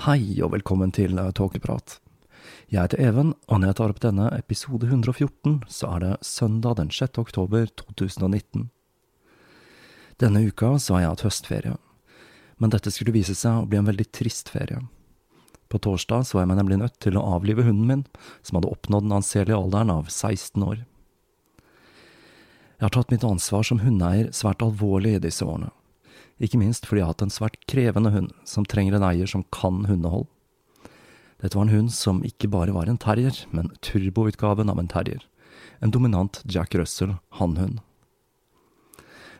Hei og velkommen til eh, Tåkeprat. Jeg heter Even, og når jeg tar opp denne episode 114, så er det søndag den 6. oktober 2019. Denne uka så har jeg hatt høstferie, men dette skulle vise seg å bli en veldig trist ferie. På torsdag så jeg meg nemlig nødt til å avlive hunden min, som hadde oppnådd den anselige alderen av 16 år. Jeg har tatt mitt ansvar som hundeeier svært alvorlig i disse årene ikke minst fordi jeg har hatt en svært krevende hund som trenger en eier som kan hundehold. Dette var en hund som ikke bare var en terrier, men turboutgaven av en terrier. En dominant Jack Russell hannhund.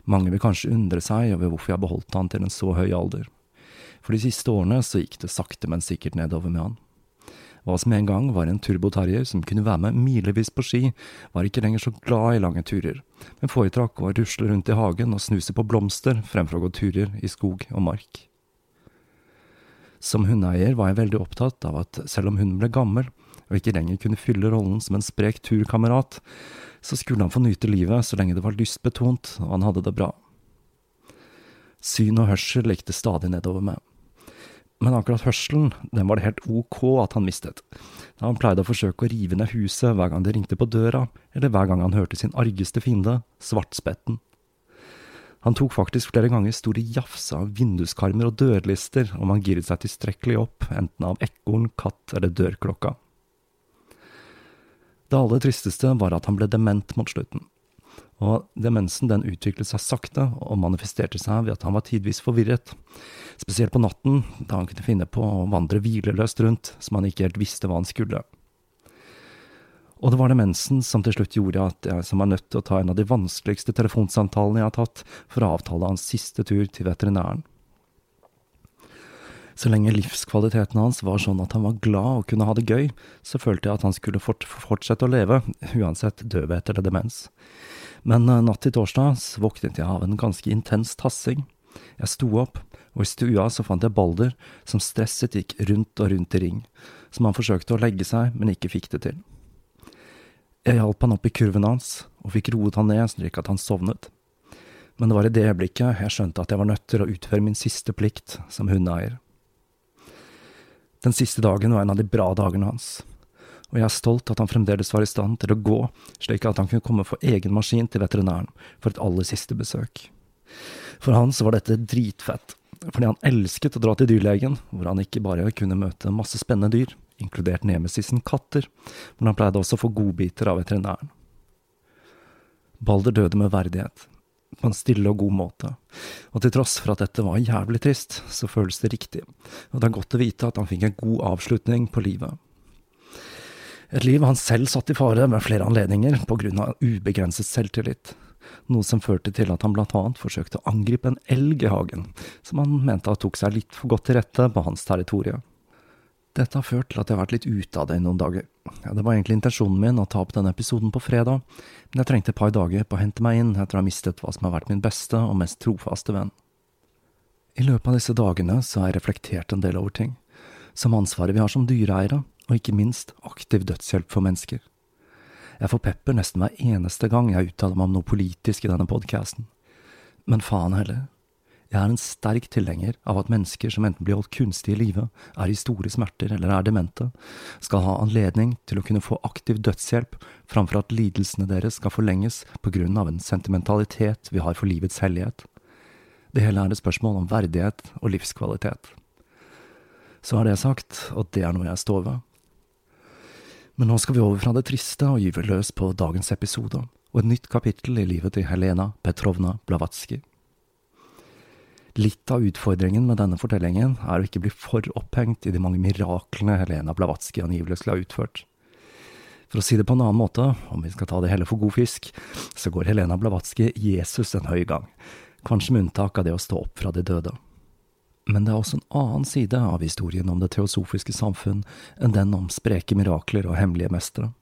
Mange vil kanskje undre seg over hvorfor jeg beholdt han til en så høy alder. For de siste årene så gikk det sakte, men sikkert nedover med han. Hva som en gang var en turboterrier som kunne være med milevis på ski, var ikke lenger så glad i lange turer, men foretrakk å rusle rundt i hagen og snuse på blomster fremfor å gå turer i skog og mark. Som hundeeier var jeg veldig opptatt av at selv om hunden ble gammel, og ikke lenger kunne fylle rollen som en sprek turkamerat, så skulle han få nyte livet så lenge det var lystbetont og han hadde det bra. Syn og hørsel lekte stadig nedover meg men akkurat hørselen, den var det helt ok at han mistet. Da han pleide å forsøke å rive ned huset hver gang det ringte på døra, eller hver gang han hørte sin argeste fiende, svartspetten. Han tok faktisk flere ganger store jafs av vinduskarmer og dørlister om han giret seg tilstrekkelig opp, enten av ekorn, katt eller dørklokka. Det aller tristeste var at han ble dement mot slutten. Og demensen den utviklet seg sakte og manifesterte seg ved at han var tidvis forvirret, spesielt på natten, da han kunne finne på å vandre hvileløst rundt som han ikke helt visste hva han skulle. Og det var demensen som til slutt gjorde at jeg som var nødt til å ta en av de vanskeligste telefonsamtalene jeg har tatt for å avtale hans siste tur til veterinæren. Så lenge livskvaliteten hans var sånn at han var glad og kunne ha det gøy, så følte jeg at han skulle fort fortsette å leve, uansett døvhet eller demens. Men eh, natt til torsdag våknet jeg av en ganske intens tassing. Jeg sto opp, og i stua så fant jeg Balder, som stresset gikk rundt og rundt i ring, som han forsøkte å legge seg, men ikke fikk det til. Jeg hjalp han opp i kurven hans, og fikk roet han ned slik at han sovnet. Men det var i det øyeblikket jeg skjønte at jeg var nødt til å utføre min siste plikt som hundeeier. Den siste dagen var en av de bra dagene hans og jeg er stolt at han fremdeles var i stand til å gå, slik at han kunne komme for egen maskin til veterinæren for et aller siste besøk. For han så var dette dritfett, fordi han elsket å dra til dyrlegen, hvor han ikke bare kunne møte masse spennende dyr, inkludert nemesisen katter, men han pleide også å få godbiter av veterinæren. Balder døde med verdighet, på en stille og god måte, og til tross for at dette var jævlig trist, så føles det riktig, og det er godt å vite at han fikk en god avslutning på livet. Et liv han selv satt i fare ved flere anledninger av ubegrenset selvtillit, noe som førte til at han annet forsøkte å angripe en elg i hagen, som han mente tok seg litt for godt til rette på hans territorium. Dette har ført til at jeg har vært litt ute av det i noen dager. Ja, det var egentlig intensjonen min å ta opp denne episoden på fredag, men jeg trengte et par dager på å hente meg inn etter å ha mistet hva som har vært min beste og mest trofaste venn. I løpet av disse dagene så har jeg reflektert en del over ting, som ansvaret vi har som dyreeiere, og ikke minst aktiv dødshjelp for mennesker. Jeg får pepper nesten hver eneste gang jeg uttaler meg om noe politisk i denne podkasten, men faen heller. Jeg er en sterk tilhenger av at mennesker som enten blir holdt kunstig i live, er i store smerter eller er demente, skal ha anledning til å kunne få aktiv dødshjelp framfor at lidelsene deres skal forlenges på grunn av en sentimentalitet vi har for livets hellighet. Det hele er et spørsmål om verdighet og livskvalitet. Så er det sagt, og det er noe jeg står ved. Men nå skal vi over fra det triste og gyve løs på dagens episode, og et nytt kapittel i livet til Helena Petrovna Blavatsky. Litt av utfordringen med denne fortellingen er å ikke bli for opphengt i de mange miraklene Helena Blavatsky angivelig skulle ha utført. For å si det på en annen måte, om vi skal ta det hele for god fisk, så går Helena Blavatsky Jesus en høy gang, kanskje med unntak av det å stå opp fra de døde. Men det er også en annen side av historien om det teosofiske samfunn enn den om spreke mirakler og hemmelige mestere,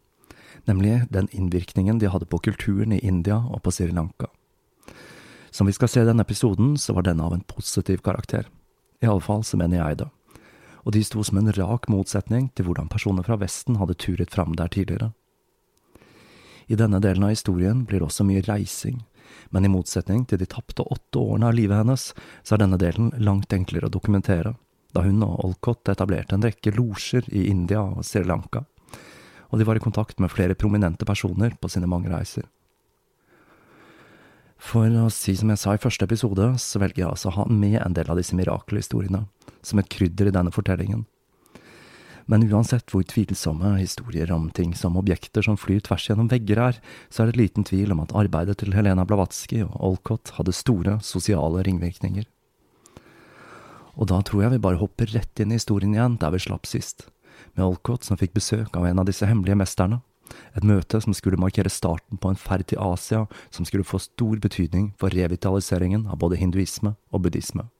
nemlig den innvirkningen de hadde på kulturen i India og på Sri Lanka. Som vi skal se i denne episoden, så var denne av en positiv karakter. I alle fall så mener jeg det. Og de sto som en rak motsetning til hvordan personer fra Vesten hadde turet fram der tidligere. I denne delen av historien blir det også mye reising, men i motsetning til de tapte åtte årene av livet hennes, så er denne delen langt enklere å dokumentere, da hun og Olcott etablerte en rekke losjer i India og Sri Lanka, og de var i kontakt med flere prominente personer på sine mange reiser. For å si som jeg sa i første episode, så velger jeg altså å ha med en del av disse mirakelhistoriene, som et krydder i denne fortellingen. Men uansett hvor tvilsomme historier om ting som objekter som flyr tvers gjennom vegger er, så er det liten tvil om at arbeidet til Helena Blavatsky og Olcott hadde store sosiale ringvirkninger. Og da tror jeg vi bare hopper rett inn i historien igjen der vi slapp sist, med Olcott som fikk besøk av en av disse hemmelige mesterne, et møte som skulle markere starten på en ferd til Asia som skulle få stor betydning for revitaliseringen av både hinduisme og buddhisme.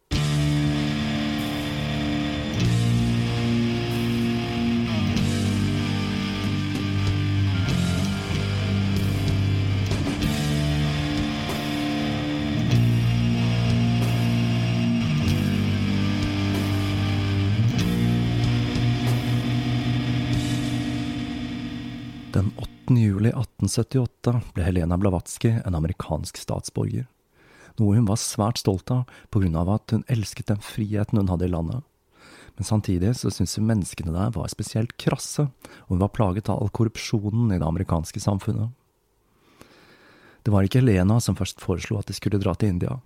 1878 ble Helena Blavatsky en amerikansk statsborger, noe hun var svært stolt av på grunn av at hun elsket den friheten hun hadde i landet. Men samtidig så syntes hun menneskene der var spesielt krasse, og hun var plaget av all korrupsjonen i det amerikanske samfunnet. Det var ikke Helena som først foreslo at de skulle dra til India,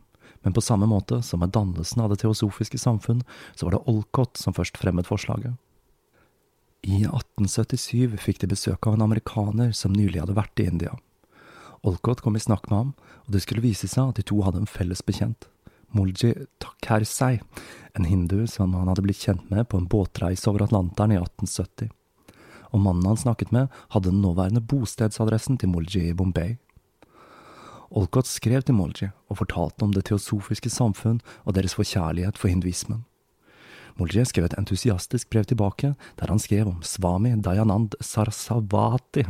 men på samme måte som med dannelsen av det teosofiske samfunn, så var det Olcott som først fremmet forslaget. I 1877 fikk de besøk av en amerikaner som nylig hadde vært i India. Olcott kom i snakk med ham, og det skulle vise seg at de to hadde en felles bekjent. Mulji Takhersei, en hindu som han hadde blitt kjent med på en båtreise over Atlanteren i 1870. Og mannen han snakket med, hadde den nåværende bostedsadressen til Mulji i Bombay. Olcott skrev til Mulji og fortalte om det teosofiske samfunn og deres forkjærlighet for hinduismen. Molje skrev et entusiastisk brev tilbake, der han skrev om Swami Dayanand Sarasavati,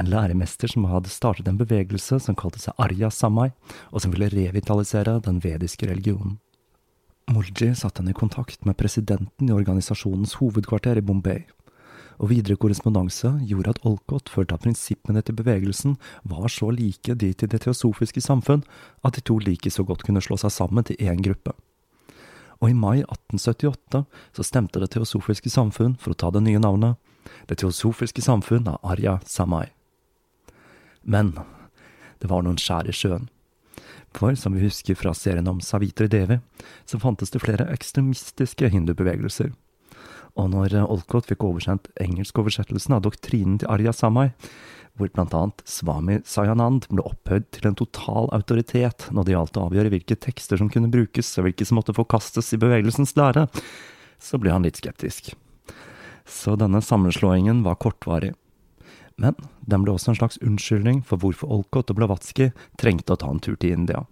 en læremester som hadde startet en bevegelse som kalte seg Arya Samai, og som ville revitalisere den vediske religionen. Mulji satte henne i kontakt med presidenten i organisasjonens hovedkvarter i Bombay, og videre korrespondanse gjorde at Olcott følte at prinsippene til bevegelsen var så like de til det teosofiske samfunn at de to like så godt kunne slå seg sammen til én gruppe og i mai 1878 så stemte Det teosofiske samfunn for å ta det nye navnet Det teosofiske samfunn av Arya Samai. Men det var noen skjær i sjøen. For som vi husker fra serien om Savitri Devi, så fantes det flere ekstremistiske hindubevegelser. Og når Olcott fikk oversendt engelskoversettelsen av doktrinen til Arya Samai, hvor annet Swami Sayanand ble opphøyd til en total autoritet når det gjaldt å avgjøre hvilke tekster som kunne brukes og hvilke som måtte forkastes i bevegelsens lære, så ble han litt skeptisk. Så denne sammenslåingen var kortvarig. Men den ble også en slags unnskyldning for hvorfor Olkot og Blavatsky trengte å ta en tur til India.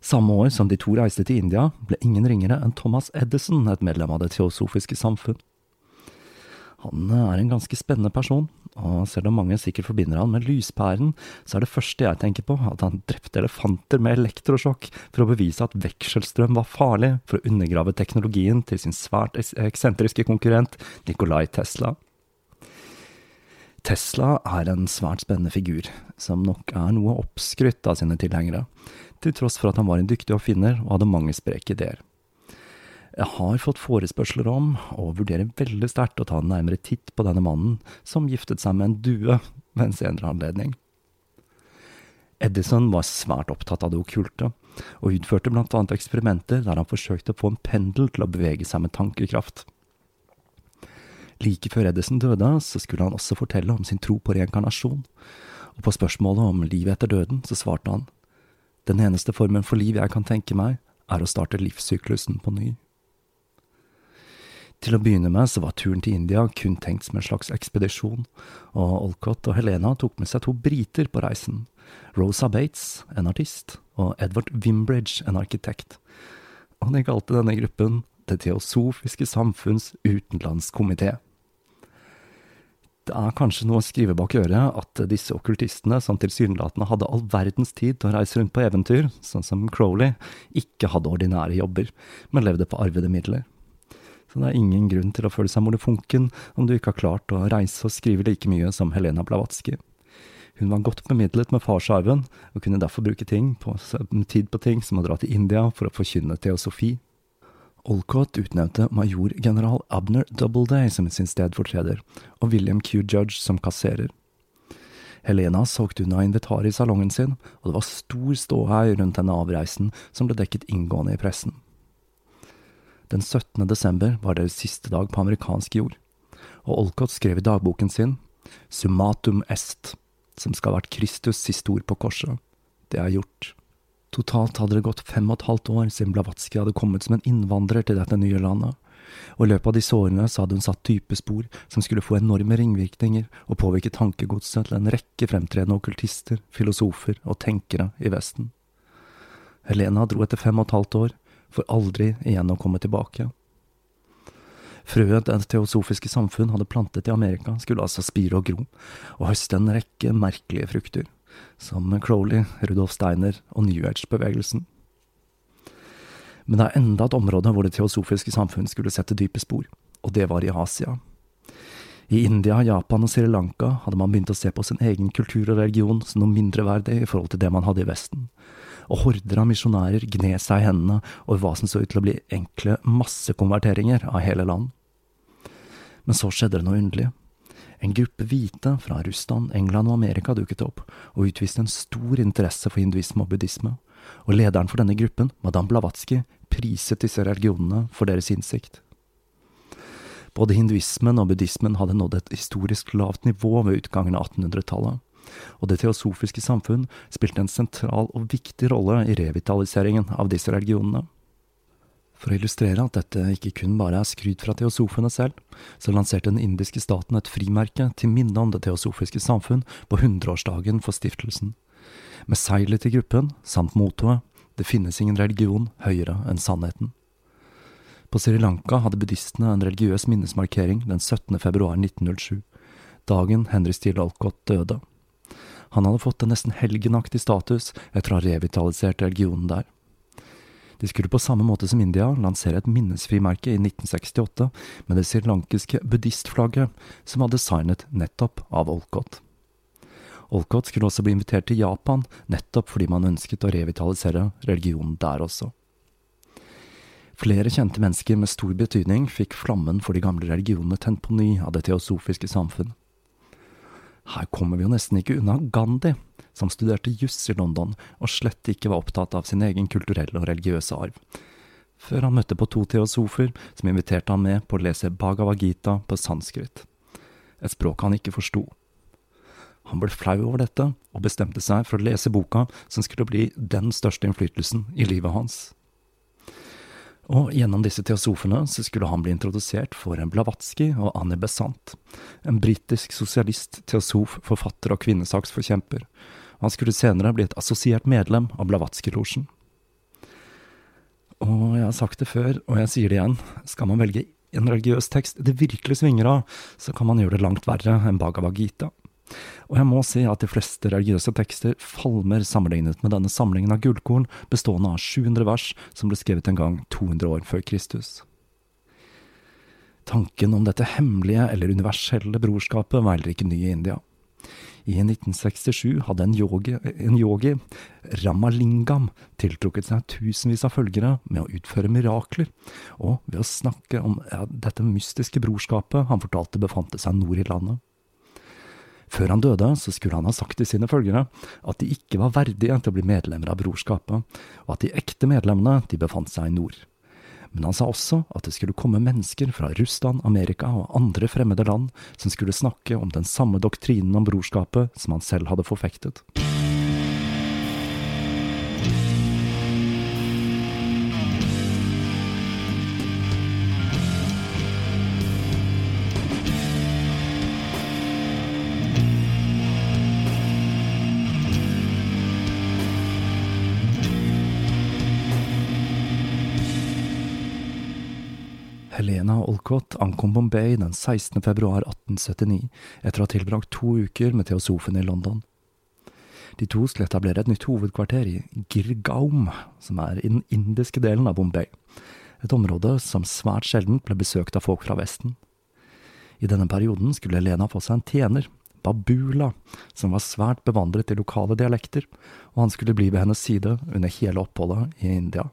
Samme år som de to reiste til India, ble ingen ringere enn Thomas Edison et medlem av Det teosofiske samfunn. Han er en ganske spennende person, og selv om mange sikkert forbinder han med lyspæren, så er det første jeg tenker på at han drepte elefanter med elektrosjokk for å bevise at vekselstrøm var farlig, for å undergrave teknologien til sin svært eksentriske konkurrent Nikolai Tesla. Tesla er en svært spennende figur, som nok er noe oppskrytt av sine tilhengere, til tross for at han var en dyktig oppfinner og hadde mange spreke ideer. Jeg har fått forespørsler om, og vurderer veldig sterkt å ta en nærmere titt på denne mannen, som giftet seg med en due ved en senere anledning. Edison var svært opptatt av det okkulte, og utførte blant annet eksperimenter der han forsøkte å få en pendel til å bevege seg med tankekraft. Like før Edison døde, så skulle han også fortelle om sin tro på reinkarnasjon, og på spørsmålet om livet etter døden, så svarte han, Den eneste formen for liv jeg kan tenke meg, er å starte livssyklusen på ny. Til å begynne med så var turen til India kun tenkt som en slags ekspedisjon, og Olcott og Helena tok med seg to briter på reisen, Rosa Bates, en artist, og Edward Wimbridge, en arkitekt, og de kalte denne gruppen Det teosofiske samfunns utenlandskomité. Det er kanskje noe å skrive bak øret at disse okkultistene, som tilsynelatende hadde all verdens tid til å reise rundt på eventyr, sånn som Crowley, ikke hadde ordinære jobber, men levde på arvede midler. Så det er ingen grunn til å føle seg molefonken om du ikke har klart å reise og skrive like mye som Helena Blavatsky. Hun var godt bemidlet med farsarven, og kunne derfor bruke på, tid på ting som å dra til India for å forkynne teosofi Olcott utnevnte majorgeneral Abner Doubleday som sin stedfortreder, og William Q. Judge som kasserer. Helena solgte unna inventaret i salongen sin, og det var stor ståhei rundt denne avreisen som ble dekket inngående i pressen. Den 17. desember var deres siste dag på amerikansk jord, og Olcott skrev i dagboken sin Summatum est, som skal ha vært Kristus siste ord på korset. Det er gjort. Totalt hadde det gått fem og et halvt år siden Blavatsky hadde kommet som en innvandrer til dette nye landet, og i løpet av disse årene så hadde hun satt dype spor som skulle få enorme ringvirkninger og påvirke tankegodset til en rekke fremtredende okkultister, filosofer og tenkere i Vesten. Helena dro etter fem og et halvt år, for aldri igjen å komme tilbake. Frøet Det teosofiske samfunn hadde plantet i Amerika, skulle altså spire og gro, og høste en rekke merkelige frukter som Crowley, Rudolf Steiner og New Age-bevegelsen. Men det er enda et område hvor det teosofiske samfunn skulle sette dype spor, og det var i Asia. I India, Japan og Sri Lanka hadde man begynt å se på sin egen kultur og religion som noe mindreverdig i forhold til det man hadde i Vesten, og horder av misjonærer gned seg i hendene over hva som så ut til å bli enkle massekonverteringer av hele land. Men så skjedde det noe underlig. En gruppe hvite fra Russland, England og Amerika dukket opp, og utviste en stor interesse for hinduisme og buddhisme, og lederen for denne gruppen, madame Blavatsky, priset disse religionene for deres innsikt. Både hinduismen og buddhismen hadde nådd et historisk lavt nivå ved utgangen av 1800-tallet, og det teosofiske samfunn spilte en sentral og viktig rolle i revitaliseringen av disse religionene. For å illustrere at dette ikke kun bare er skryt fra teosofene selv, så lanserte den indiske staten et frimerke til minne om det teosofiske samfunn på hundreårsdagen for stiftelsen. Med seilet til gruppen, samt mottoet Det finnes ingen religion høyere enn sannheten. På Sri Lanka hadde buddhistene en religiøs minnesmarkering den 17. februar 1907, dagen Henry Steele Alcott døde. Han hadde fått en nesten helgenaktig status etter å ha revitalisert religionen der. De skulle på samme måte som India lansere et minnesfrimerke i 1968 med det srilankiske buddhistflagget, som var designet nettopp av Olcott. Olcott skulle også bli invitert til Japan, nettopp fordi man ønsket å revitalisere religionen der også. Flere kjente mennesker med stor betydning fikk flammen for de gamle religionene tent på ny av det teosofiske samfunn. Her kommer vi jo nesten ikke unna Gandhi, som studerte juss i London og slett ikke var opptatt av sin egen kulturelle og religiøse arv. Før han møtte på to teosofer som inviterte han med på å lese Bhagavad Gita på sanskrit, et språk han ikke forsto. Han ble flau over dette, og bestemte seg for å lese boka som skulle bli den største innflytelsen i livet hans. Og gjennom disse teosofene så skulle han bli introdusert for en Blavatsky og Annie Besant, en britisk sosialist, teosof, forfatter og kvinnesaksforkjemper. Han skulle senere bli et assosiert medlem av Blavatsky-losjen. Og jeg har sagt det før, og jeg sier det igjen, skal man velge en religiøs tekst det virkelig svinger av, så kan man gjøre det langt verre enn Bhagavad Gita. Og jeg må si at de fleste religiøse tekster falmer sammenlignet med denne samlingen av gullkorn bestående av 700 vers som ble skrevet en gang 200 år før Kristus. Tanken om dette hemmelige eller universelle brorskapet var heller ikke ny i India. I 1967 hadde en yogi, en yogi, Ramalingam, tiltrukket seg tusenvis av følgere med å utføre mirakler, og ved å snakke om ja, dette mystiske brorskapet han fortalte befant seg nord i landet. Før han døde, så skulle han ha sagt til sine følgere at de ikke var verdige til å bli medlemmer av brorskapet, og at de ekte medlemmene de befant seg i nord men han sa også at det skulle komme mennesker fra Russland, Amerika og andre fremmede land som skulle snakke om den samme doktrinen om brorskapet som han selv hadde forfektet. Helena Olcott ankom Bombay den 16. februar 1879 etter å ha tilbrakt to uker med teosofen i London. De to skulle etablere et nytt hovedkvarter i Girgaum, som er i den indiske delen av Bombay, et område som svært sjelden ble besøkt av folk fra Vesten. I denne perioden skulle Helena få seg en tjener, Babula, som var svært bevandret i lokale dialekter, og han skulle bli ved hennes side under hele oppholdet i India.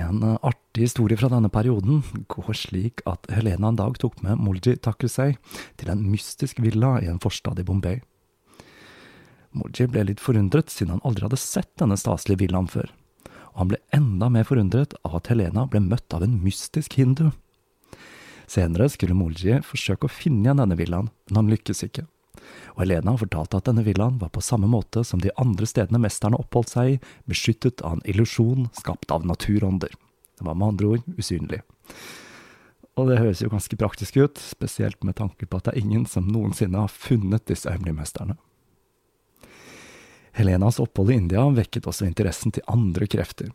En artig historie fra denne perioden går slik at Helena en dag tok med Molji Takusei til en mystisk villa i en forstad i Bombay. Molji ble litt forundret siden han aldri hadde sett denne staselige villaen før, og han ble enda mer forundret av at Helena ble møtt av en mystisk hindu. Senere skulle Molji forsøke å finne igjen denne villaen, men han lykkes ikke og Helena fortalte at denne villaen var på samme måte som de andre stedene mesterne oppholdt seg i, beskyttet av en illusjon skapt av naturånder. Det var med andre ord usynlig. Og det høres jo ganske praktisk ut, spesielt med tanke på at det er ingen som noensinne har funnet disse hemmelige mesterne. Helenas opphold i India vekket også interessen til andre krefter.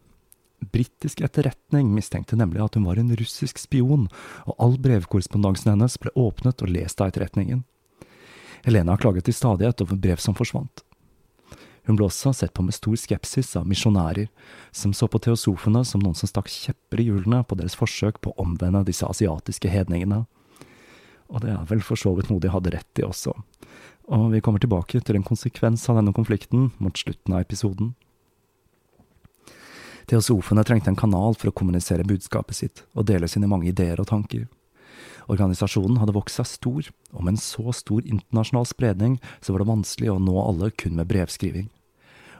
Britisk etterretning mistenkte nemlig at hun var en russisk spion, og all brevkorrespondansen hennes ble åpnet og lest av etterretningen. Helena klaget til stadighet over brev som forsvant. Hun ble også sett på med stor skepsis av misjonærer, som så på teosofene som noen som stakk kjepper i hjulene på deres forsøk på å omvende disse asiatiske hedningene. Og det er vel for så vidt noe de hadde rett i også. Og vi kommer tilbake til en konsekvens av denne konflikten mot slutten av episoden. Teosofene trengte en kanal for å kommunisere budskapet sitt og dele sine mange ideer og tanker. Organisasjonen hadde vokst seg stor, og med en så stor internasjonal spredning så var det vanskelig å nå alle kun med brevskriving.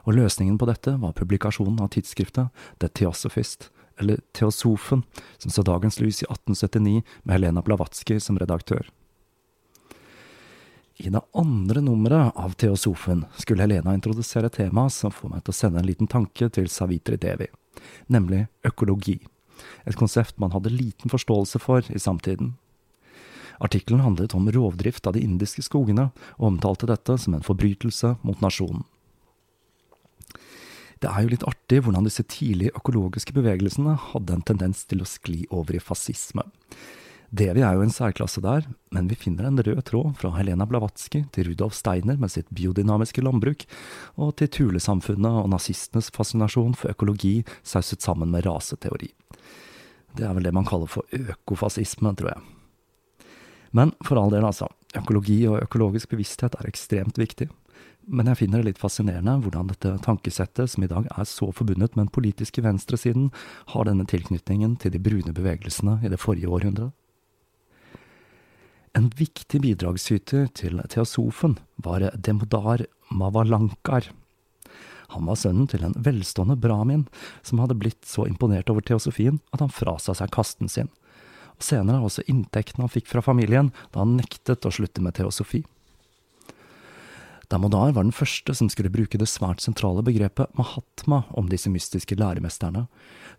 Og løsningen på dette var publikasjonen av tidsskriftet The Theosophist, eller Theosofen, som så dagens lys i 1879 med Helena Blavatsky som redaktør. I det andre nummeret av Theosofen skulle Helena introdusere temaet som får meg til å sende en liten tanke til Savitri Devi, nemlig økologi, et konsept man hadde liten forståelse for i samtiden. Artikkelen handlet om rovdrift av de indiske skogene, og omtalte dette som en forbrytelse mot nasjonen. Det er jo litt artig hvordan disse tidlige økologiske bevegelsene hadde en tendens til å skli over i fascisme. Devi er jo en særklasse der, men vi finner en rød tråd fra Helena Blavatsky til Rudolf Steiner med sitt biodynamiske landbruk, og til Tulesamfunnet og nazistenes fascinasjon for økologi sauset sammen med raseteori. Det er vel det man kaller for økofascisme, tror jeg. Men for all del, altså. Økologi og økologisk bevissthet er ekstremt viktig. Men jeg finner det litt fascinerende hvordan dette tankesettet, som i dag er så forbundet med den politiske venstresiden, har denne tilknytningen til de brune bevegelsene i det forrige århundret. En viktig bidragsyter til teosofen var Demodar Mavalankar. Han var sønnen til en velstående brahmin som hadde blitt så imponert over teosofien at han frasa seg kasten sin og senere også inntektene han fikk fra familien da han nektet å slutte med teosofi. Damodar var den første som skulle bruke det svært sentrale begrepet mahatma om disse mystiske læremesterne,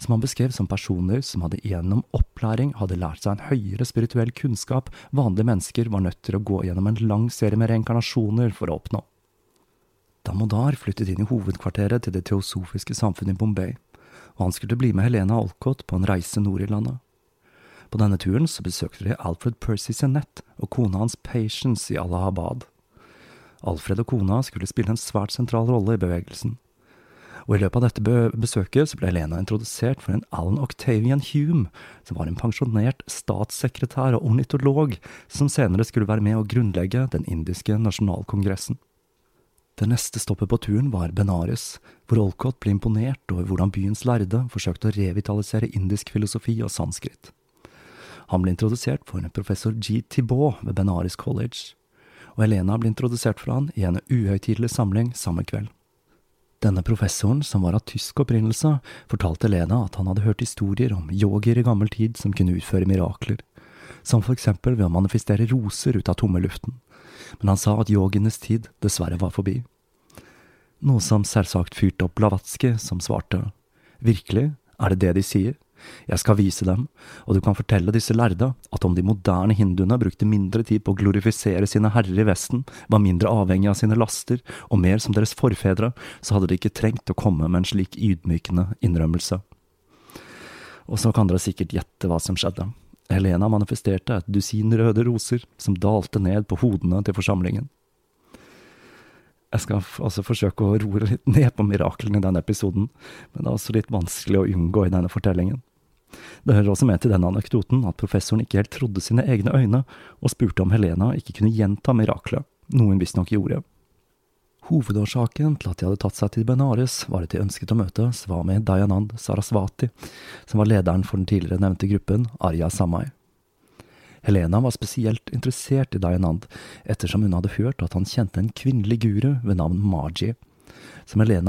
som han beskrev som personer som hadde gjennom opplæring hadde lært seg en høyere spirituell kunnskap vanlige mennesker var nødt til å gå gjennom en lang serie med reinkarnasjoner for å oppnå. Damodar flyttet inn i hovedkvarteret til det teosofiske samfunnet i Bombay, og han skulle bli med Helena Alcott på en reise nord i landet. På denne turen så besøkte de Alfred Percy Sennett og kona hans Patience i Allahabad. Alfred og kona skulle spille en svært sentral rolle i bevegelsen. Og i løpet av dette besøket så ble Helena introdusert for en Alan Octavian Hume, som var en pensjonert statssekretær og ornitolog, som senere skulle være med å grunnlegge den indiske nasjonalkongressen. Det neste stoppet på turen var Benares, hvor Olcott ble imponert over hvordan byens lærde forsøkte å revitalisere indisk filosofi og sanskrit. Han ble introdusert for professor G. Thibault ved Benares College, og Helena ble introdusert for han i en uhøytidelig samling samme kveld. Denne professoren, som var av tysk opprinnelse, fortalte Helena at han hadde hørt historier om yogier i gammel tid som kunne utføre mirakler, som for eksempel ved å manifestere roser ut av tomme luften men han sa at yogienes tid dessverre var forbi. Noe som selvsagt fyrte opp Blavatsky, som svarte, virkelig, er det det de sier? Jeg skal vise dem, og du kan fortelle disse lærde at om de moderne hinduene brukte mindre tid på å glorifisere sine herrer i Vesten, var mindre avhengig av sine laster og mer som deres forfedre, så hadde de ikke trengt å komme med en slik ydmykende innrømmelse. Og så kan dere sikkert gjette hva som skjedde. Helena manifesterte et dusin røde roser som dalte ned på hodene til forsamlingen. Jeg skal altså forsøke å roe litt ned på miraklene i denne episoden, men det er også litt vanskelig å unngå i denne fortellingen. Det hører også med til denne anekdoten at professoren ikke helt trodde sine egne øyne, og spurte om Helena ikke kunne gjenta miraklet, noe hun visstnok gjorde. Hovedårsaken til at de hadde tatt seg til Benares, var at de ønsket å møte Swami Dayanand Sarasvati, som var lederen for den tidligere nevnte gruppen Arya Samai. Helena var spesielt interessert i Dayanand, ettersom hun hadde hørt at han kjente en kvinnelig guru ved navn Maji, som Helena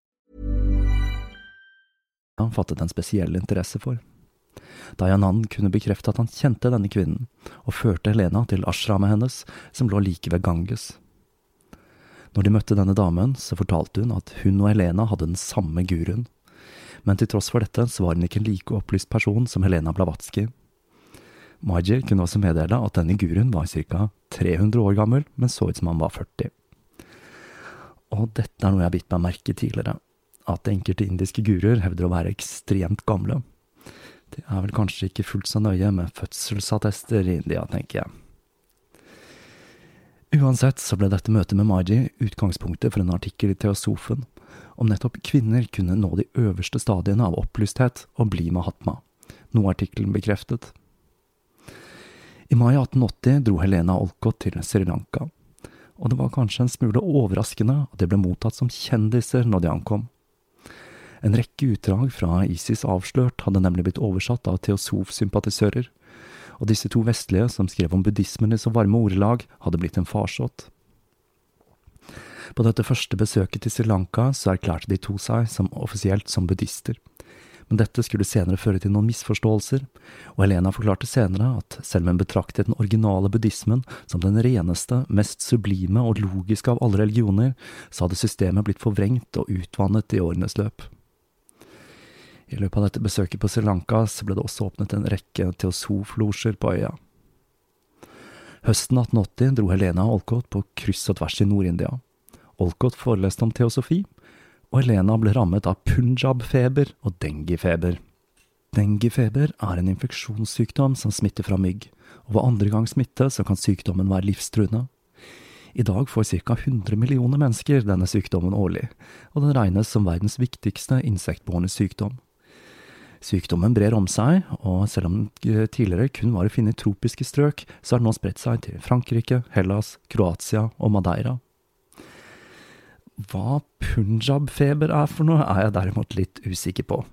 Han fattet en spesiell interesse for. Dayanan kunne bekrefte at han kjente denne kvinnen, og førte Helena til ashramet hennes, som lå like ved Ganges. Når de møtte denne damen, så fortalte hun at hun og Helena hadde den samme guruen. Men til tross for dette så var hun ikke en like opplyst person som Helena Blavatsky. Maji kunne også meddele at denne guruen var ca. 300 år gammel, men så ut som han var 40. Og dette er noe jeg har bitt meg merke tidligere, at enkelte indiske guruer hevder å være ekstremt gamle. Det er vel kanskje ikke fullt så nøye med fødselsattester i India, tenker jeg. Uansett så ble dette møtet med Maji utgangspunktet for en artikkel i Theosofen om nettopp kvinner kunne nå de øverste stadiene av opplysthet og bli mahatma, noe artikkelen bekreftet. I mai 1880 dro Helena Olcott til Sri Lanka, og det var kanskje en smule overraskende at de ble mottatt som kjendiser når de ankom. En rekke utdrag fra ISIS Avslørt hadde nemlig blitt oversatt av teosof-sympatisører, og disse to vestlige som skrev om buddhismen i så varme ordelag, hadde blitt en farsott. På dette første besøket til Sri Lanka så erklærte de to seg som offisielt som buddhister, men dette skulle senere føre til noen misforståelser, og Helena forklarte senere at selv om hun betraktet den originale buddhismen som den reneste, mest sublime og logiske av alle religioner, så hadde systemet blitt forvrengt og utvannet i årenes løp. I løpet av dette besøket på Sri Lanka så ble det også åpnet en rekke teosoflosjer på øya. Høsten 1880 dro Helena Olcott på kryss og tvers i Nord-India. Olcott foreleste om teosofi, og Helena ble rammet av punjab-feber og dengue-feber. Dengue-feber er en infeksjonssykdom som smitter fra mygg, og ved andre gang smitte så kan sykdommen være livstruende. I dag får ca 100 millioner mennesker denne sykdommen årlig, og den regnes som verdens viktigste insektbårne sykdom. Sykdommen brer om seg, og selv om den tidligere kun var å finne i tropiske strøk, så har den nå spredt seg til Frankrike, Hellas, Kroatia og Madeira. Hva punjab-feber er for noe, er jeg derimot litt usikker på.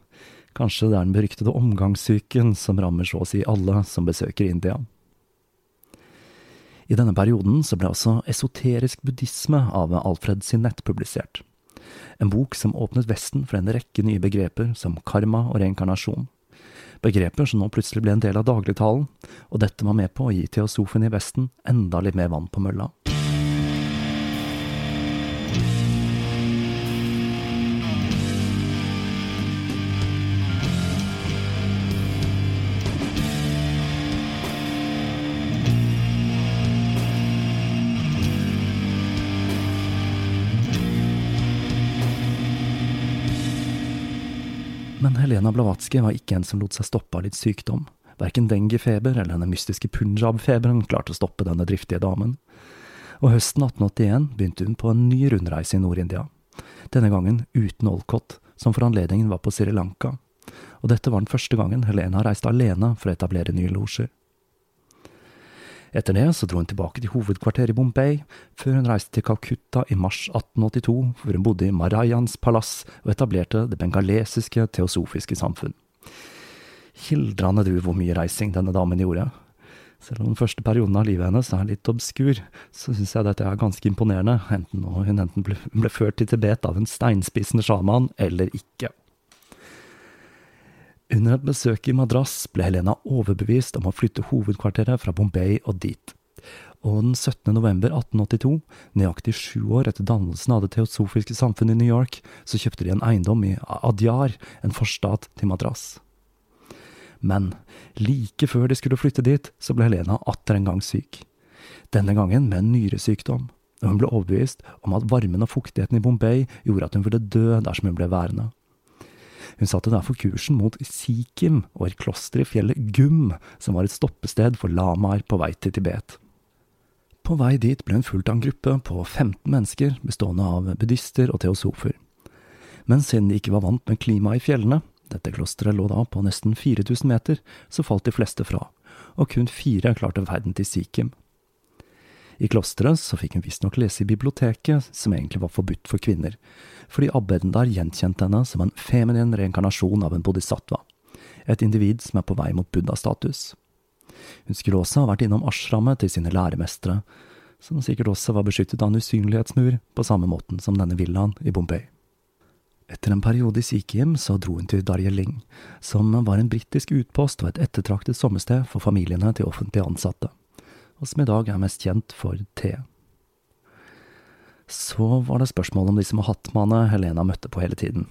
Kanskje det er den beryktede omgangssyken som rammer så å si alle som besøker India. I denne perioden så ble også esoterisk buddhisme av Alfred Sinett publisert en bok som åpnet Vesten for en rekke nye begreper som karma og reinkarnasjon. Begreper som nå plutselig ble en del av dagligtalen, og dette var med på å gi teosofen i Vesten enda litt mer vann på mølla. Men Helena Blavatsky var ikke en som lot seg stoppe av litt sykdom. Verken dengue-feber eller denne mystiske punjab-feberen klarte å stoppe denne driftige damen. Og høsten 1881 begynte hun på en ny rundreise i Nord-India. Denne gangen uten Olcott, som for anledningen var på Sri Lanka. Og dette var den første gangen Helena reiste alene for å etablere nye losjer. Etter det så dro hun tilbake til hovedkvarteret i Bombay, før hun reiste til Calcutta i mars 1882, hvor hun bodde i Marayans palass og etablerte det bengalesiske teosofiske samfunn. Hildrande du hvor mye reising denne damen gjorde. Selv om den første perioden av livet hennes er litt obskur, så syns jeg dette er ganske imponerende, enten hun enten ble, ble ført til Tibet av en steinspissende sjaman eller ikke. Under et besøk i Madras ble Helena overbevist om å flytte hovedkvarteret fra Bombay og dit. Og den 17. november 1882, nøyaktig sju år etter dannelsen av Det teosofiske samfunnet i New York, så kjøpte de en eiendom i Adyar, en forstat til Madras. Men like før de skulle flytte dit, så ble Helena atter en gang syk. Denne gangen med en nyresykdom, og hun ble overbevist om at varmen og fuktigheten i Bombay gjorde at hun ville dø dersom hun ble værende. Hun satte derfor kursen mot Sikkim og et kloster i fjellet Gum, som var et stoppested for lamaer på vei til Tibet. På vei dit ble hun fulgt av en gruppe på 15 mennesker bestående av buddhister og teosofer. Men siden de ikke var vant med klimaet i fjellene, dette klosteret lå da på nesten 4000 meter, så falt de fleste fra, og kun fire klarte ferden til Sikkim. I klosteret så fikk hun visstnok lese i biblioteket, som egentlig var forbudt for kvinner, fordi abbeden der gjenkjente henne som en feminin reinkarnasjon av en bodhisattva, et individ som er på vei mot buddha-status. Hun skulle også ha vært innom ashrammet til sine læremestere, som sikkert også var beskyttet av en usynlighetsmur, på samme måten som denne villaen i Bombay. Etter en periode i sykehjem så dro hun til Darjeeling, som var en britisk utpost og et ettertraktet sommersted for familiene til offentlig ansatte, og som i dag er mest kjent for te. Så var det spørsmålet om disse mahatmaene Helena møtte på hele tiden.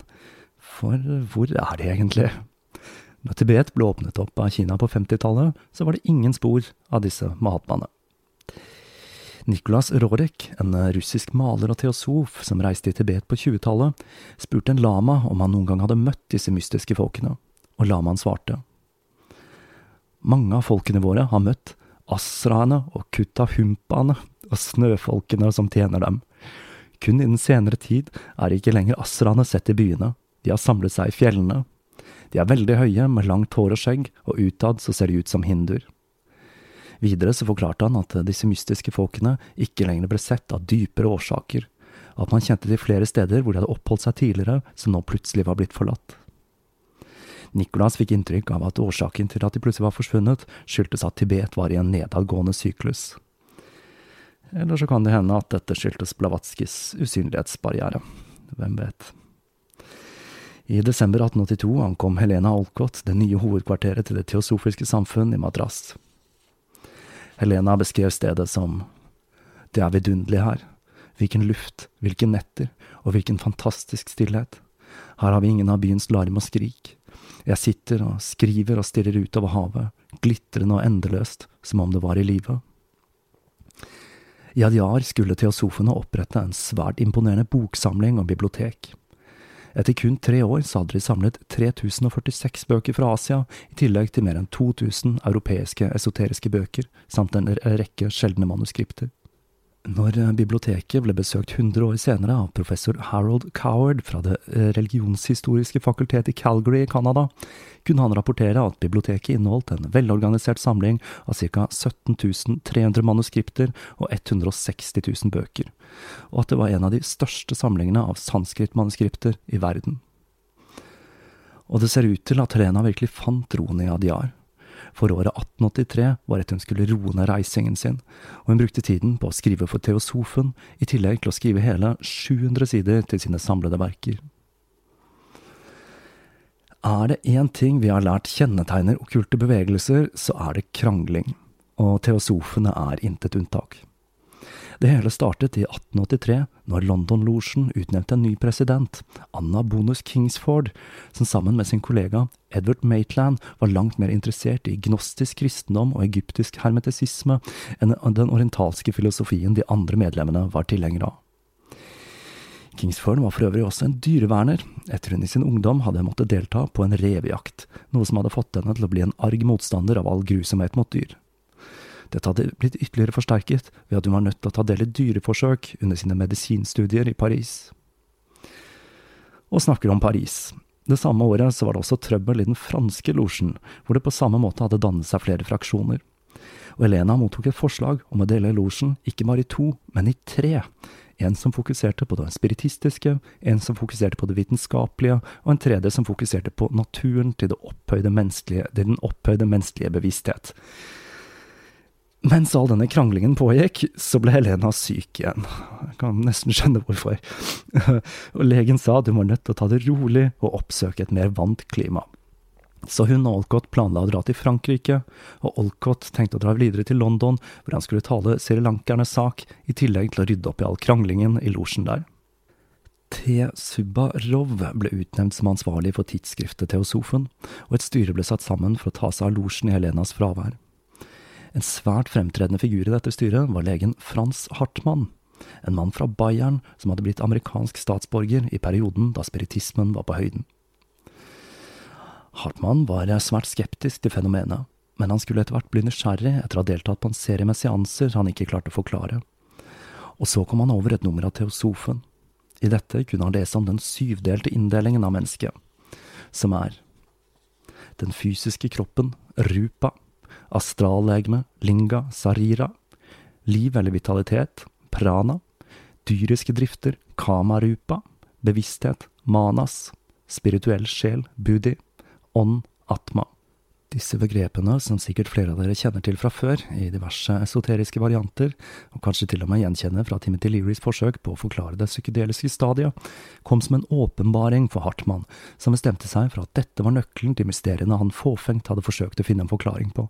For hvor er de egentlig? Når Tibet ble åpnet opp av Kina på 50-tallet, så var det ingen spor av disse mahatmaene. Nikolas Rorek, en russisk maler og teosof som reiste i Tibet på 20-tallet, spurte en lama om han noen gang hadde møtt disse mystiske folkene, og lamaen svarte. Mange av folkene våre har møtt asraene og kutahumpaene og snøfolkene som tjener dem. Kun i den senere tid er ikke lenger asraene sett i byene, de har samlet seg i fjellene. De er veldig høye, med langt hår og skjegg, og utad så ser de ut som hinduer. Videre så forklarte han at disse mystiske folkene ikke lenger ble sett av dypere årsaker, at man kjente til flere steder hvor de hadde oppholdt seg tidligere, som nå plutselig var blitt forlatt. Nicolas fikk inntrykk av at årsaken til at de plutselig var forsvunnet, skyldtes at Tibet var i en nedadgående syklus. Eller så kan det hende at dette skyldtes Blavatskis usynlighetsbarriere. Hvem vet. I desember 1882 ankom Helena Olcott det nye hovedkvarteret til Det teosofiske samfunn i Madras. Helena beskrev stedet som Det er vidunderlig her. Hvilken luft, hvilke netter, og hvilken fantastisk stillhet. Her har vi ingen av byens larm og skrik. Jeg sitter og skriver og stirrer utover havet, glitrende og endeløst, som om det var i live. I Adyar skulle teosofene opprette en svært imponerende boksamling og bibliotek. Etter kun tre år så hadde de samlet 3046 bøker fra Asia, i tillegg til mer enn 2000 europeiske esoteriske bøker, samt en rekke sjeldne manuskripter. Når eh, biblioteket ble besøkt 100 år senere av professor Harold Coward fra Det eh, religionshistoriske fakultetet i Calgary i Canada, kunne han rapportere at biblioteket inneholdt en velorganisert samling av ca. 17 300 manuskripter og 160 000 bøker, og at det var en av de største samlingene av sanskrit-manuskripter i verden. Og det ser ut til at Helena virkelig fant roen i Adyar for året 1883 var at hun skulle roe ned reisingen sin, og hun brukte tiden på å skrive for Teosofen, i tillegg til å skrive hele 700 sider til sine samlede verker. Er det én ting vi har lært kjennetegner okkulte bevegelser, så er det krangling, og teosofene er intet unntak. Det hele startet i 1883, når London-losjen utnevnte en ny president, Anna Bonus Kingsford, som sammen med sin kollega Edward Maitland var langt mer interessert i gnostisk kristendom og egyptisk hermetisisme enn den orientalske filosofien de andre medlemmene var tilhengere av. Kingsford var for øvrig også en dyreverner, etter hun i sin ungdom hadde måttet delta på en revejakt, noe som hadde fått henne til å bli en arg motstander av all grusomhet mot dyr. Dette hadde blitt ytterligere forsterket ved at hun var nødt til å ta del i dyreforsøk under sine medisinstudier i Paris. Og snakker om Paris. Det samme året så var det også trøbbel i den franske losjen, hvor det på samme måte hadde dannet seg flere fraksjoner. Og Elena mottok et forslag om å dele losjen ikke bare i to, men i tre. En som fokuserte på det spiritistiske, en som fokuserte på det vitenskapelige, og en tredje som fokuserte på naturen til, opphøyde til den opphøyde menneskelige bevissthet. Mens all denne kranglingen pågikk, så ble Helena syk igjen. Jeg kan nesten skjønne hvorfor. Og legen sa at hun var nødt til å ta det rolig og oppsøke et mer vant klima. Så hun og Olcott planla å dra til Frankrike, og Olcott tenkte å dra videre til London, hvor han skulle tale srilankernes sak, i tillegg til å rydde opp i all kranglingen i losjen der. T. Subarov ble utnevnt som ansvarlig for tidsskriftet Teosofen, og et styre ble satt sammen for å ta seg av losjen i Helenas fravær. En svært fremtredende figur i dette styret var legen Frans Hartmann, en mann fra Bayern som hadde blitt amerikansk statsborger i perioden da spiritismen var på høyden. Hartmann var svært skeptisk til fenomenet, men han skulle etter hvert bli nysgjerrig etter å ha deltatt på en serie med seanser han ikke klarte å forklare. Og så kom han over et nummer av Teosofen. I dette kunne han lese om den syvdelte inndelingen av mennesket, som er den fysiske kroppen, rupa, astrallegeme, linga, sarira, liv eller vitalitet, prana, dyriske drifter, kamarupa, bevissthet, manas, spirituell sjel, budi, ånd, atma. Disse begrepene, som sikkert flere av dere kjenner til fra før, i diverse esoteriske varianter, og kanskje til og med gjenkjenner fra Timothy Learys forsøk på å forklare det psykedeliske stadiet, kom som en åpenbaring for Hartmann, som bestemte seg for at dette var nøkkelen til mysteriene han fåfengt hadde forsøkt å finne en forklaring på,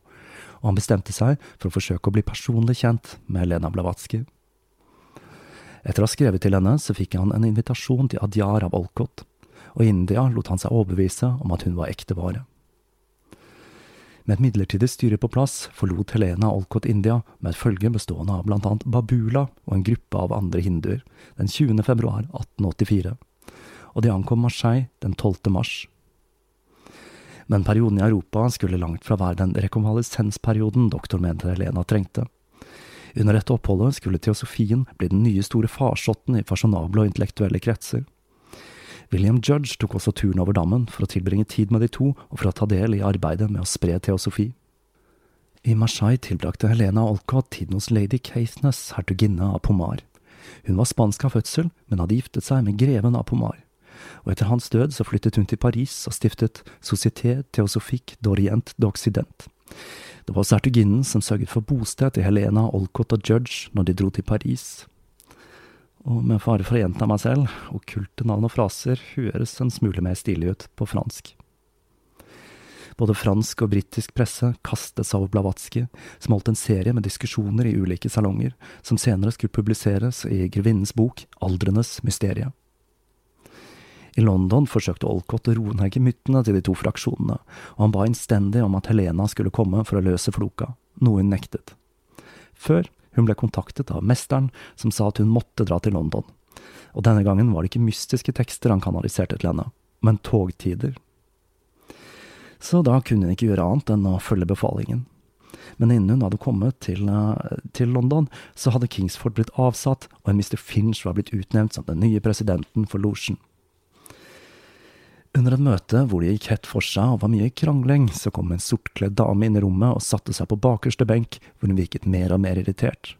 og han bestemte seg for å forsøke å bli personlig kjent med Lena Blavatsky. Etter å ha skrevet til henne, så fikk han en invitasjon til Adyar av Olcott, og i India lot han seg overbevise om at hun var ekte vare. Med et midlertidig styre på plass forlot Helena Olcott India med et følge bestående av blant annet Babula og en gruppe av andre hinduer den 20. februar 1884, og de ankom Marseille den 12. mars men perioden i Europa skulle langt fra være den rekonvalesensperioden doktor mente Helena trengte. Under dette oppholdet skulle teosofien bli den nye store farsotten i fasjonable og intellektuelle kretser. William Judge tok også turen over dammen for å tilbringe tid med de to og for å ta del i arbeidet med å spre teosofi. I Marseille tilbrakte Helena Olcott tiden hos lady Caithness, hertuginne av Pomar. Hun var spansk av fødsel, men hadde giftet seg med greven av Pomar og etter hans død så flyttet hun til Paris og stiftet Société Theosophique d'Orient d'Occident. Det var også hertuginnen som sørget for bosted til Helena, Olcott og Judge når de dro til Paris. Og med fare for å gjenta meg selv, okkulte navn og fraser høres en smule mer stilig ut på fransk. Både fransk og britisk presse kastet seg over Blavatsky, som holdt en serie med diskusjoner i ulike salonger, som senere skulle publiseres i grevinnens bok Aldrenes mysterie. I London forsøkte Olcott å roe ned gemyttene til de to fraksjonene, og han ba innstendig om at Helena skulle komme for å løse floka, noe hun nektet. Før hun ble kontaktet av mesteren, som sa at hun måtte dra til London. Og denne gangen var det ikke mystiske tekster han kanaliserte til henne, men togtider så da kunne hun ikke gjøre annet enn å følge befalingen. Men innen hun hadde kommet til, uh, til, London, så hadde Kingsford blitt avsatt, og en Mr. Finch var blitt utnevnt som den nye presidenten for losjen. Under et møte hvor det gikk hett for seg og var mye krangling, så kom en sortkledd dame inn i rommet og satte seg på bakerste benk, hvor hun virket mer og mer irritert.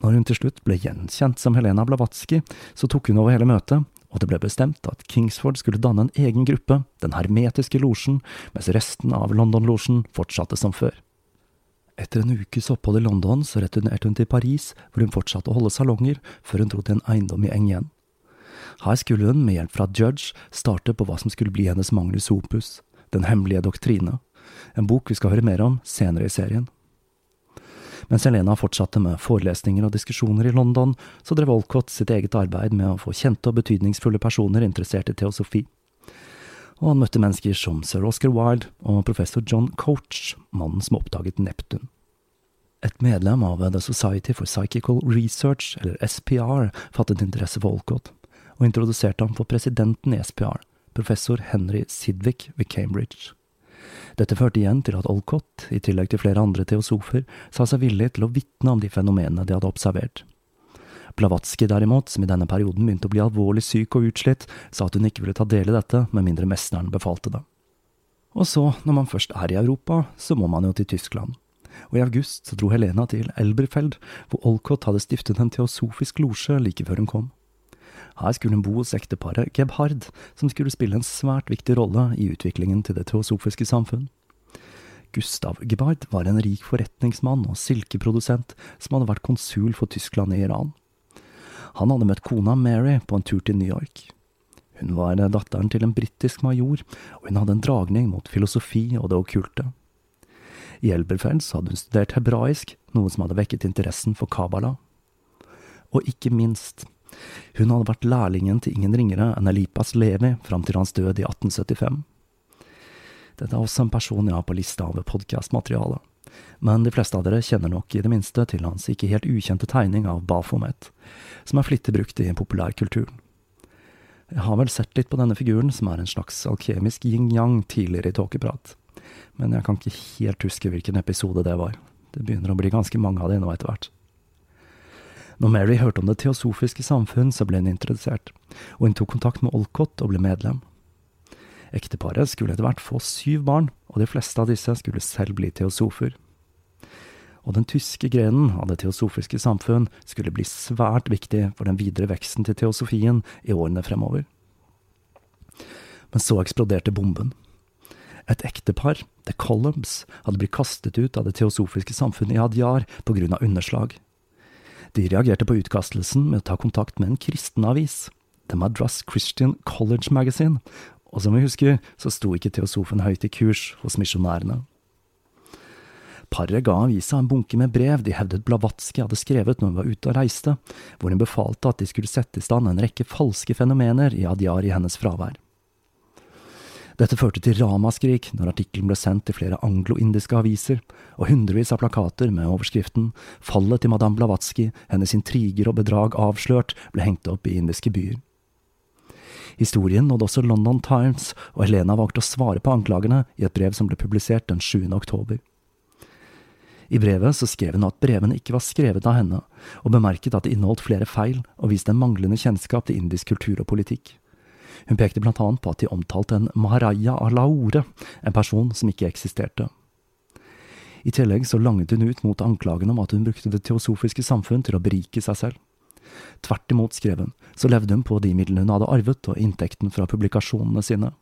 Når hun til slutt ble gjenkjent som Helena Blavatsky, så tok hun over hele møtet, og det ble bestemt at Kingsford skulle danne en egen gruppe, Den hermetiske losjen, mens resten av London-losjen fortsatte som før. Etter en ukes opphold i London så returnerte hun til Paris, hvor hun fortsatte å holde salonger, før hun dro til en eiendom i Engien. Her skulle hun, med hjelp fra Judge, starte på hva som skulle bli hennes magnus opus, Den hemmelige doktrine, en bok vi skal høre mer om senere i serien. Mens Helena fortsatte med forelesninger og diskusjoner i London, så drev Olcott sitt eget arbeid med å få kjente og betydningsfulle personer interessert i teosofi. Og han møtte mennesker som sir Oscar Wilde og professor John Coach, mannen som oppdaget Neptun. Et medlem av The Society for Psychical Research, eller SPR, fattet interesse for Olcott, og introduserte ham for presidenten i SPR, professor Henry Sidwick ved Cambridge. Dette førte igjen til at Olcott, i tillegg til flere andre teosofer, sa seg villig til å vitne om de fenomenene de hadde observert. Blavatsky derimot, som i denne perioden begynte å bli alvorlig syk og utslitt, sa at hun ikke ville ta del i dette med mindre mesteren befalte det. Og så, når man først er i Europa, så må man jo til Tyskland. Og i august så dro Helena til Elberfeld, hvor Olcott hadde stiftet en teosofisk losje like før hun kom. Her skulle hun bo hos ekteparet Gebhard, som skulle spille en svært viktig rolle i utviklingen til det teosofiske samfunn. Gustav Gebhard var en rik forretningsmann og silkeprodusent som hadde vært konsul for Tyskland i Iran. Han hadde møtt kona Mary på en tur til New York. Hun var datteren til en britisk major, og hun hadde en dragning mot filosofi og det okkulte. I Elberfels hadde hun studert hebraisk, noe som hadde vekket interessen for Kabbalah. Og ikke minst, hun hadde vært lærlingen til ingen ringere enn Elipas Levi fram til hans død i 1875. Dette er også en person jeg har på lista over podkastmateriale, men de fleste av dere kjenner nok i det minste til hans ikke helt ukjente tegning av Bafomet, som er flittig brukt i populærkulturen. Jeg har vel sett litt på denne figuren, som er en slags alkemisk yin-yang tidligere i tåkeprat, men jeg kan ikke helt huske hvilken episode det var. Det begynner å bli ganske mange av de nå etter hvert. Når Mary hørte om det teosofiske samfunn, så ble hun introdusert, og hun tok kontakt med Olcott og ble medlem. Ekteparet skulle etter hvert få syv barn, og de fleste av disse skulle selv bli teosofer. Og den tyske grenen av det teosofiske samfunn skulle bli svært viktig for den videre veksten til teosofien i årene fremover. Men så eksploderte bomben. Et ektepar, The Columns, hadde blitt kastet ut av det teosofiske samfunnet i Adyar på grunn av underslag. De reagerte på utkastelsen med å ta kontakt med en kristen avis, The Madras Christian College Magazine, og som vi husker, så sto ikke teosofen høyt i kurs hos misjonærene. Paret ga avisa en bunke med brev de hevdet Blavatsky hadde skrevet når hun var ute og reiste, hvor hun befalte at de skulle sette i stand en rekke falske fenomener i Adyar i hennes fravær. Dette førte til ramaskrik når artikkelen ble sendt til flere anglo-indiske aviser, og hundrevis av plakater med overskriften Fallet til madame Blavatsky, hennes intriger og bedrag avslørt, ble hengt opp i indiske byer. Historien nådde også London Times, og Helena valgte å svare på anklagene i et brev som ble publisert den 7. oktober. I brevet så skrev hun at brevene ikke var skrevet av henne, og bemerket at det inneholdt flere feil og viste en manglende kjennskap til indisk kultur og politikk. Hun pekte blant annet på at de omtalte en Maharaja av Lahore, en person som ikke eksisterte. I tillegg så langet hun ut mot anklagene om at hun brukte det teosofiske samfunn til å berike seg selv. Tvert imot, skrev hun, så levde hun på de midlene hun hadde arvet og inntekten fra publikasjonene sine.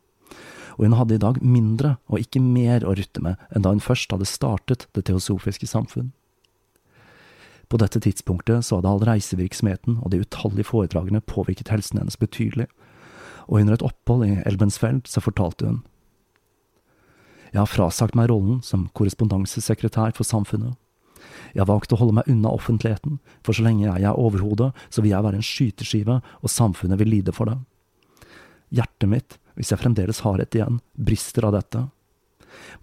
Og hun hadde i dag mindre og ikke mer å rutte med enn da hun først hadde startet det teosofiske samfunn. På dette tidspunktet så hadde all reisevirksomheten og de utallige foredragene påvirket helsen hennes betydelig, og under et opphold i Elbensfeld så fortalte hun. Jeg har frasagt meg rollen som korrespondansesekretær for samfunnet. Jeg har valgt å holde meg unna offentligheten, for så lenge jeg er overhodet, så vil jeg være en skyteskive, og samfunnet vil lide for det. Hjertet mitt, hvis jeg fremdeles har et igjen, brister av dette.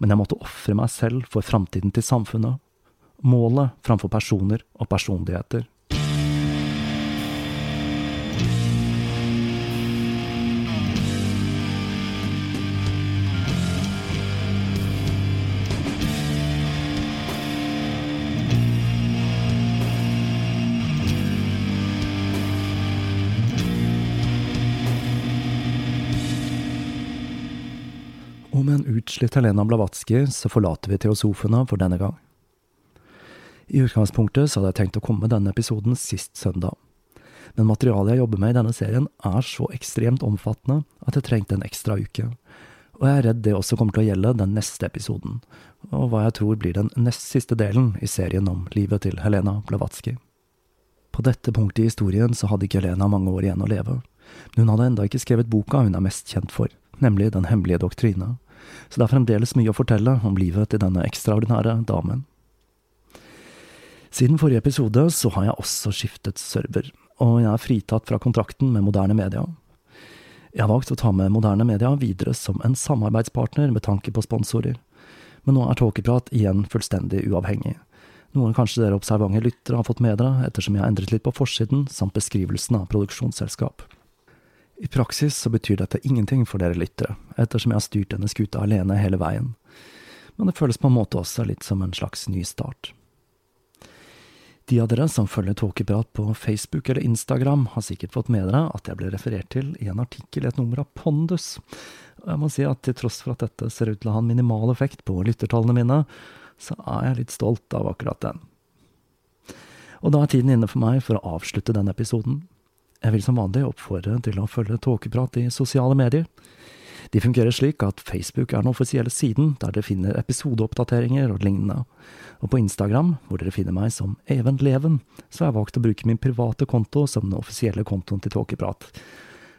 Men jeg måtte ofre meg selv for framtiden til samfunnet. Målet framfor personer og personligheter. Utslitt Helena Blavatsky så forlater vi teosofene for denne gang. I utgangspunktet så hadde jeg tenkt å komme med denne episoden sist søndag. Men materialet jeg jobber med i denne serien er så ekstremt omfattende at jeg trengte en ekstra uke. Og jeg er redd det også kommer til å gjelde den neste episoden, og hva jeg tror blir den nest siste delen i serien om livet til Helena Blavatsky. På dette punktet i historien så hadde ikke Helena mange år igjen å leve, men hun hadde enda ikke skrevet boka hun er mest kjent for, nemlig Den hemmelige doktrine så det er fremdeles mye å fortelle om livet til denne ekstraordinære damen. Siden forrige episode så har jeg også skiftet server, og jeg er fritatt fra kontrakten med moderne media. Jeg har valgt å ta med moderne media videre som en samarbeidspartner med tanke på sponsorer, men nå er Tåkeprat igjen fullstendig uavhengig. Noe kanskje dere observante lyttere har fått med dere, ettersom jeg har endret litt på forsiden samt beskrivelsen av produksjonsselskap. I praksis så betyr dette ingenting for dere lyttere, ettersom jeg har styrt denne skuta alene hele veien, men det føles på en måte også litt som en slags ny start. De av dere som følger Tåkeprat på Facebook eller Instagram, har sikkert fått med dere at jeg ble referert til i en artikkel i et nummer av Pondus. Og jeg må si at til tross for at dette ser ut til å ha en minimal effekt på lyttertallene mine, så er jeg litt stolt av akkurat den. Og da er tiden inne for meg for å avslutte denne episoden. Jeg vil som vanlig oppfordre til å følge Tåkeprat i sosiale medier. De fungerer slik at Facebook er den offisielle siden der dere finner episodeoppdateringer og lignende. Og på Instagram, hvor dere finner meg som Even Leven, så har jeg valgt å bruke min private konto som den offisielle kontoen til Tåkeprat.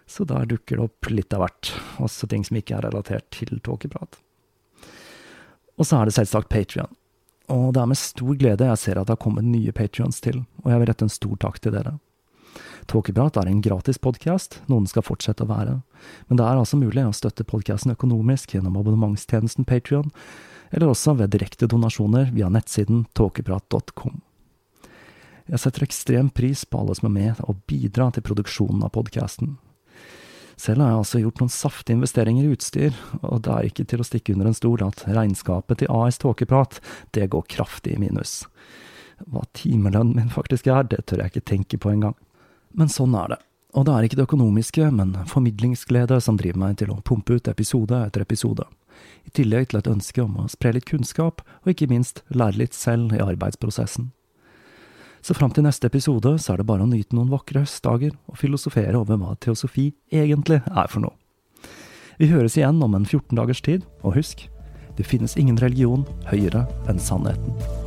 Så der dukker det opp litt av hvert, også ting som ikke er relatert til Tåkeprat. Og så er det selvsagt Patrion. Og det er med stor glede jeg ser at det har kommet nye patrions til, og jeg vil rette en stor takk til dere. Tåkeprat er en gratis podkast, noe den skal fortsette å være, men det er altså mulig å støtte podkasten økonomisk gjennom abonnementstjenesten Patrion, eller også ved direkte donasjoner via nettsiden tåkeprat.com. Jeg setter ekstrem pris på alle som er med og bidrar til produksjonen av podkasten. Selv har jeg altså gjort noen saftige investeringer i utstyr, og det er ikke til å stikke under en stol at regnskapet til AS Tåkeprat, det går kraftig i minus. Hva timelønnen min faktisk er, det tør jeg ikke tenke på engang. Men sånn er det. Og det er ikke det økonomiske, men formidlingsglede som driver meg til å pumpe ut episode etter episode. I tillegg til et ønske om å spre litt kunnskap, og ikke minst lære litt selv i arbeidsprosessen. Så fram til neste episode så er det bare å nyte noen vakre høstdager og filosofere over hva teosofi egentlig er for noe. Vi høres igjen om en 14 dagers tid, og husk, det finnes ingen religion høyere enn sannheten.